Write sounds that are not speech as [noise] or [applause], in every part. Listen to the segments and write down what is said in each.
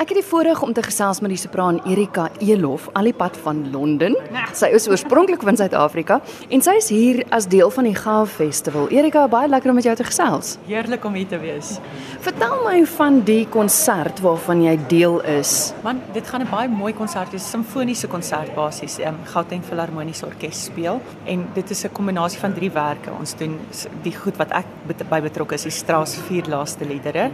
Ek het die voorreg om te gesels met die sopran Erika Elof al die pad van Londen. Sy is oorspronklik van Suid-Afrika en sy is hier as deel van die Gaal Festival. Erika, baie lekker om met jou te gesels. Heerlik om hier te wees. Vertel my van die konsert waarvan jy deel is. Man, dit gaan 'n baie mooi konsert wees, simfoniese konsert basies. Ehm um, Gauteng Filharmoniese Orkees speel en dit is 'n kombinasie van drie werke. Ons doen die goed wat ek by betrokke is, die Strauss vier laaste liedere.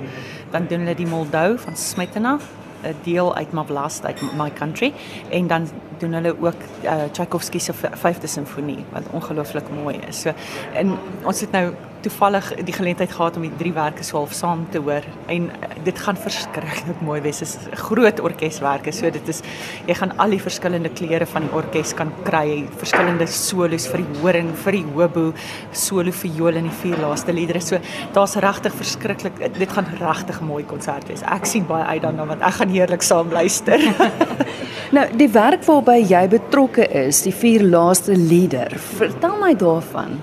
Dan doen hulle die Moldou van Smetana 'n deel uit Mavlast uit My Country en dan doen hulle ook uh, Tchaikovsky se 5de simfonie wat ongelooflik mooi is. So en ons het nou toevallig die geleentheid gehad om die drie werke so half saam te hoor en uh, dit gaan verskriklik mooi wees. Dit is groot orkeswerke. So dit is jy gaan al die verskillende kleure van die orkes kan kry, verskillende solos vir die horing, vir die hobo, solo viool en die vier laaste liedere. So daar's regtig verskriklik dit gaan regtig mooi konsert wees. Ek sien baie uit daarna want ek gaan heerlik saam luister. [laughs] nou, die werk waarby jy betrokke is, die vier laaste lieder. Vertel my daarvan.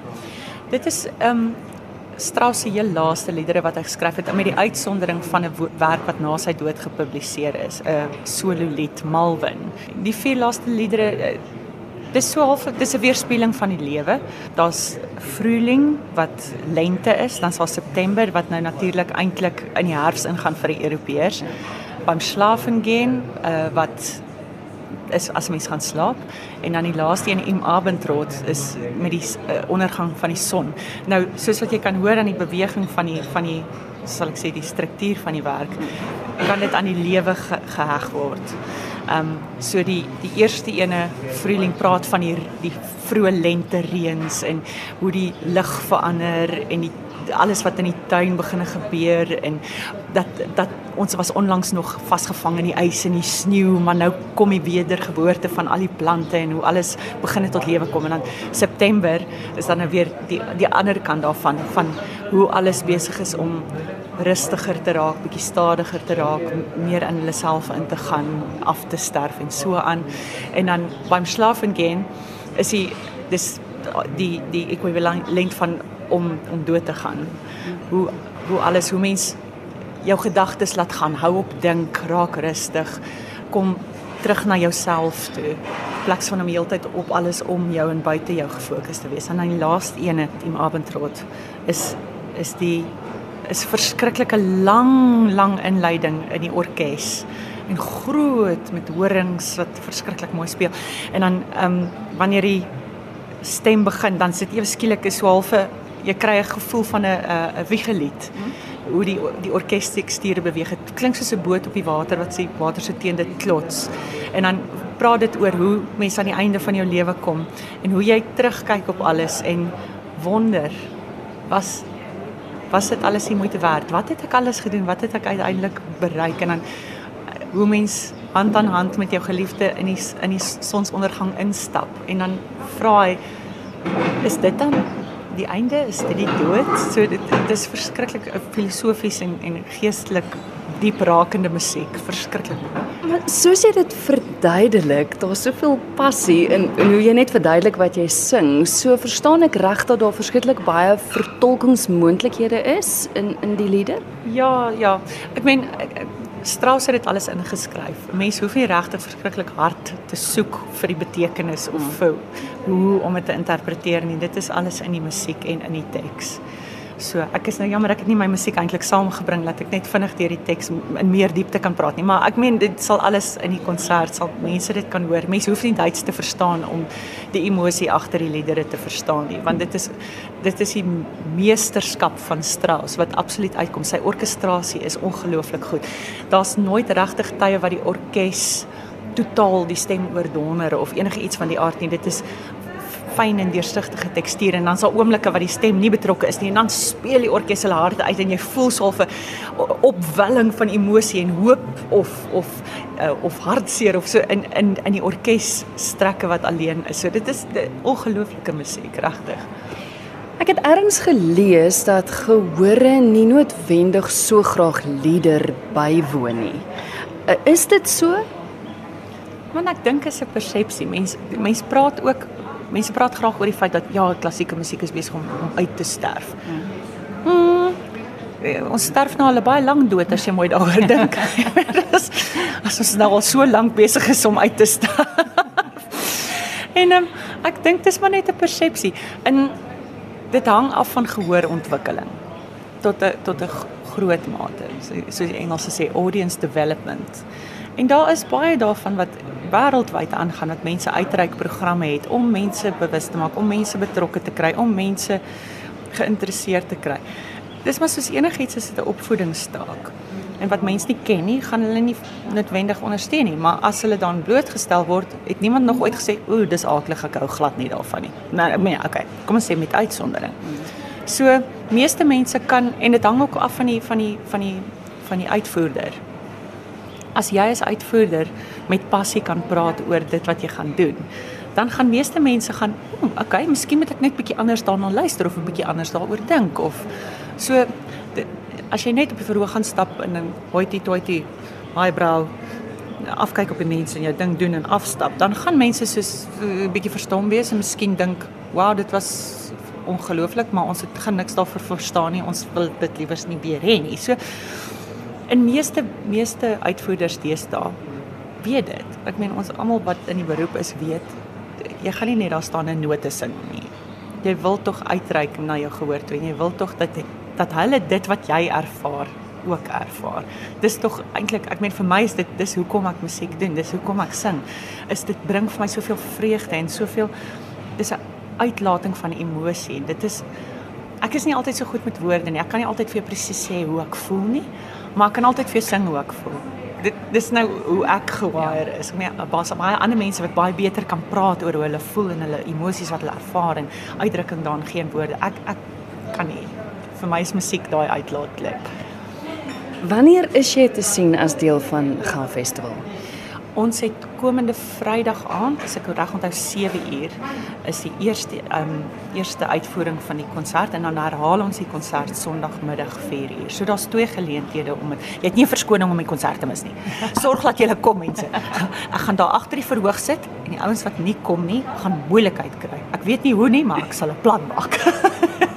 Dit is ehm um, Strauss se heel laaste liedere wat hy geskryf het met die uitsondering van 'n werk wat na sy dood gepubliseer is, 'n solo lied Malvin. Die vier laaste liedere eh, dis so half dis 'n weerspieëling van die lewe. Daar's vroeling wat lente is, dan's daar September wat nou natuurlik eintlik in die herfs ingaan vir die Europeërs. Beim Schlafen gehen uh, wat is as mens gaan slaap en dan die laaste een im abendrot is met die uh, ondergang van die son. Nou soos wat jy kan hoor aan die beweging van die van die sal ek sê die struktuur van die werk kan dit aan die lewe ge, geheg word. Ehm um, so die die eerste ene vroeling praat van die die vroeë lente reëns en hoe die lig verander en die alles wat in die tuin begine gebeur en dat dat ons was onlangs nog vasgevang in die ys en die sneeu maar nou kom die wedergeboorte van al die plante en hoe alles begin tot lewe kom en dan September is dan nou weer die die ander kant daarvan van hoe alles besig is om rustiger te raak, bietjie stadiger te raak, meer in hulle self in te gaan, af te sterf en so aan. En dan beim Schlafen gehen is die dis die die ekwivalent van om om dood te gaan. Hoe hoe alles hoe mens jou gedagtes laat gaan, hou op dink, raak rustig, kom terug na jouself toe. Plaks van om heeltyd op alles om jou en buite jou gefokus te wees. En dan die laaste ene, die avondrot, is is die is verskriklike lang lang inleiding in die orkes en groot met horings wat verskriklik mooi speel. En dan ehm um, wanneer die stem begin, dan sit ewe skielik 'n so halfe jy kry 'n gevoel van 'n 'n wiegelied. Hoe die die orkestekstuur beweeg. Dit klink soos 'n boot op die water wat sy water se teen dit klots. En dan praat dit oor hoe mense aan die einde van jou lewe kom en hoe jy terugkyk op alles en wonder was was dit alles die moeite werd? Wat het ek alles gedoen? Wat het ek uiteindelik bereik? En dan hoe mens hand aan hand met jou geliefde in die in die sonsondergang instap en dan vra hy is dit dan die einde is dit die dood. So dit dit is verskriklik filosofies en en geestelik diep rakende musiek, verskriklik. Maar soos jy dit verduidelik, daar's soveel passie in in hoe jy net verduidelik wat jy sing. So verstaan ek reg dat daar verskriklik baie vertolkingsmoontlikhede is in in die lieder? Ja, ja. Ek meen Strauss het dit alles ingeskryf. Mense hoef nie regtig verskriklik hard te soek vir die betekenis of mm. vir hoe om dit te interpreteer nie. Dit is alles in die musiek en in die teks. So, ek is nou jammer ek het nie my musiek eintlik saamgebring dat ek net vinnig deur die teks in meer diepte kan praat nie, maar ek meen dit sal alles in die konsert sal mense dit kan hoor. Mense hoef nie Duits te verstaan om die emosie agter die liedere te verstaan nie, want dit is dit is die meesterskap van Strauss wat absoluut uitkom. Sy orkestrasie is ongelooflik goed. Daar's nooit regtig tye wat die orkes totaal die stem oordonder of enige iets van die aard nie. Dit is fyn en deursigtige tekstuur en dan sal oomblikke wat die stem nie betrokke is nie en dan speel die orkes hulle harte uit en jy voel so 'n opwelling van emosie en hoop of of uh, of hartseer of so in in in die orkes strekke wat alleen is. So dit is 'n ongelooflike musiek regtig. Ek het ergens gelees dat gehore nie noodwendig so graag lieder bywoon nie. Uh, is dit so? Want ek dink is 'n persepsie. Mense mense praat ook mense praat graag oor die feit dat ja, klassieke musiek is besig om, om uit te sterf. Hmm. Ons sterf nou al baie lank dood as jy mooi daaroor [laughs] dink. dis as ons nou al so lank besig is om uit te stap. en um, ek dink dis maar net 'n persepsie. In dit hang af van gehoorontwikkeling tot 'n tot 'n groot mate. So, soos die Engelse sê audience development. En daar is baie daarvan wat wêreldwyd aangaan dat mense uitreik programme het om mense bewus te maak, om mense betrokke te kry, om mense geïnteresseerd te kry. Dis maar soos enigiets is dit 'n opvoedingsstaak. En wat mense nie ken nie, gaan hulle nie noodwendig ondersteun nie, maar as hulle dan blootgestel word, het niemand nog ooit gesê, "Ooh, dis aaklig, ek hou glad nie daarvan nie." Nou, nee, okay. Kom ons sê met uitsondering. So, meeste mense kan en dit hang ook af van die van die van die van die uitvoerder. As jy as uitvoerder met passie kan praat oor dit wat jy gaan doen, dan gaan meeste mense gaan, "Oeh, okay, miskien moet ek net bietjie anders daarna luister of 'n bietjie anders daaroor dink of so as jy net op die verhoog gaan stap in 'n hoitie toitie eyebrow afkyk op die mense en jou ding doen en afstap, dan gaan mense soos 'n bietjie verstom wees en miskien dink, "Wow, dit was ongelooflik, maar ons het gaan niks daarvoor verstaan nie. Ons wil dit liewers nie weer hê nie." So in meeste meeste uitvoerders deesdae weet dit. Ek meen ons almal wat in die beroep is weet jy gaan nie net daar staan en note sing nie. Jy wil tog uitreik na jou gehoor toe en jy wil tog dat dat hulle dit wat jy ervaar ook ervaar. Dis tog eintlik ek meen vir my is dit dis hoekom ek musiek doen, dis hoekom ek sing. Is dit bring vir my soveel vreugde en soveel dis 'n uitlating van emosie. Dit is ek is nie altyd so goed met woorde nie. Ek kan nie altyd vir jou presies sê hoe ek voel nie, maar ek kan altyd vir jou sing ek voel. Dit dis nou hoe ek gewaair is. Ek meen daar's baie ander mense wat baie beter kan praat oor hoe hulle voel en hulle emosies wat hulle ervaar en uitdrukking daarin geen woorde. Ek ek kan nie vir my is musiek daai uitlaatklep. Wanneer is jy te sien as deel van Gaan Festival? Ons het komende Vrydag aand, as ek reg onthou 7uur, is die eerste ehm um, eerste uitvoering van die konsert en dan herhaal ons die konsert Sondagmiddag 4uur. So daar's twee geleenthede om het, jy het nie 'n verskoning om die konsert te mis nie. Sorg dat jy kom mense. Ek gaan daar agter die verhoog sit en die ouens wat nie kom nie, gaan moeilikheid kry. Ek weet nie hoe nie, maar ek sal 'n plan maak. [laughs]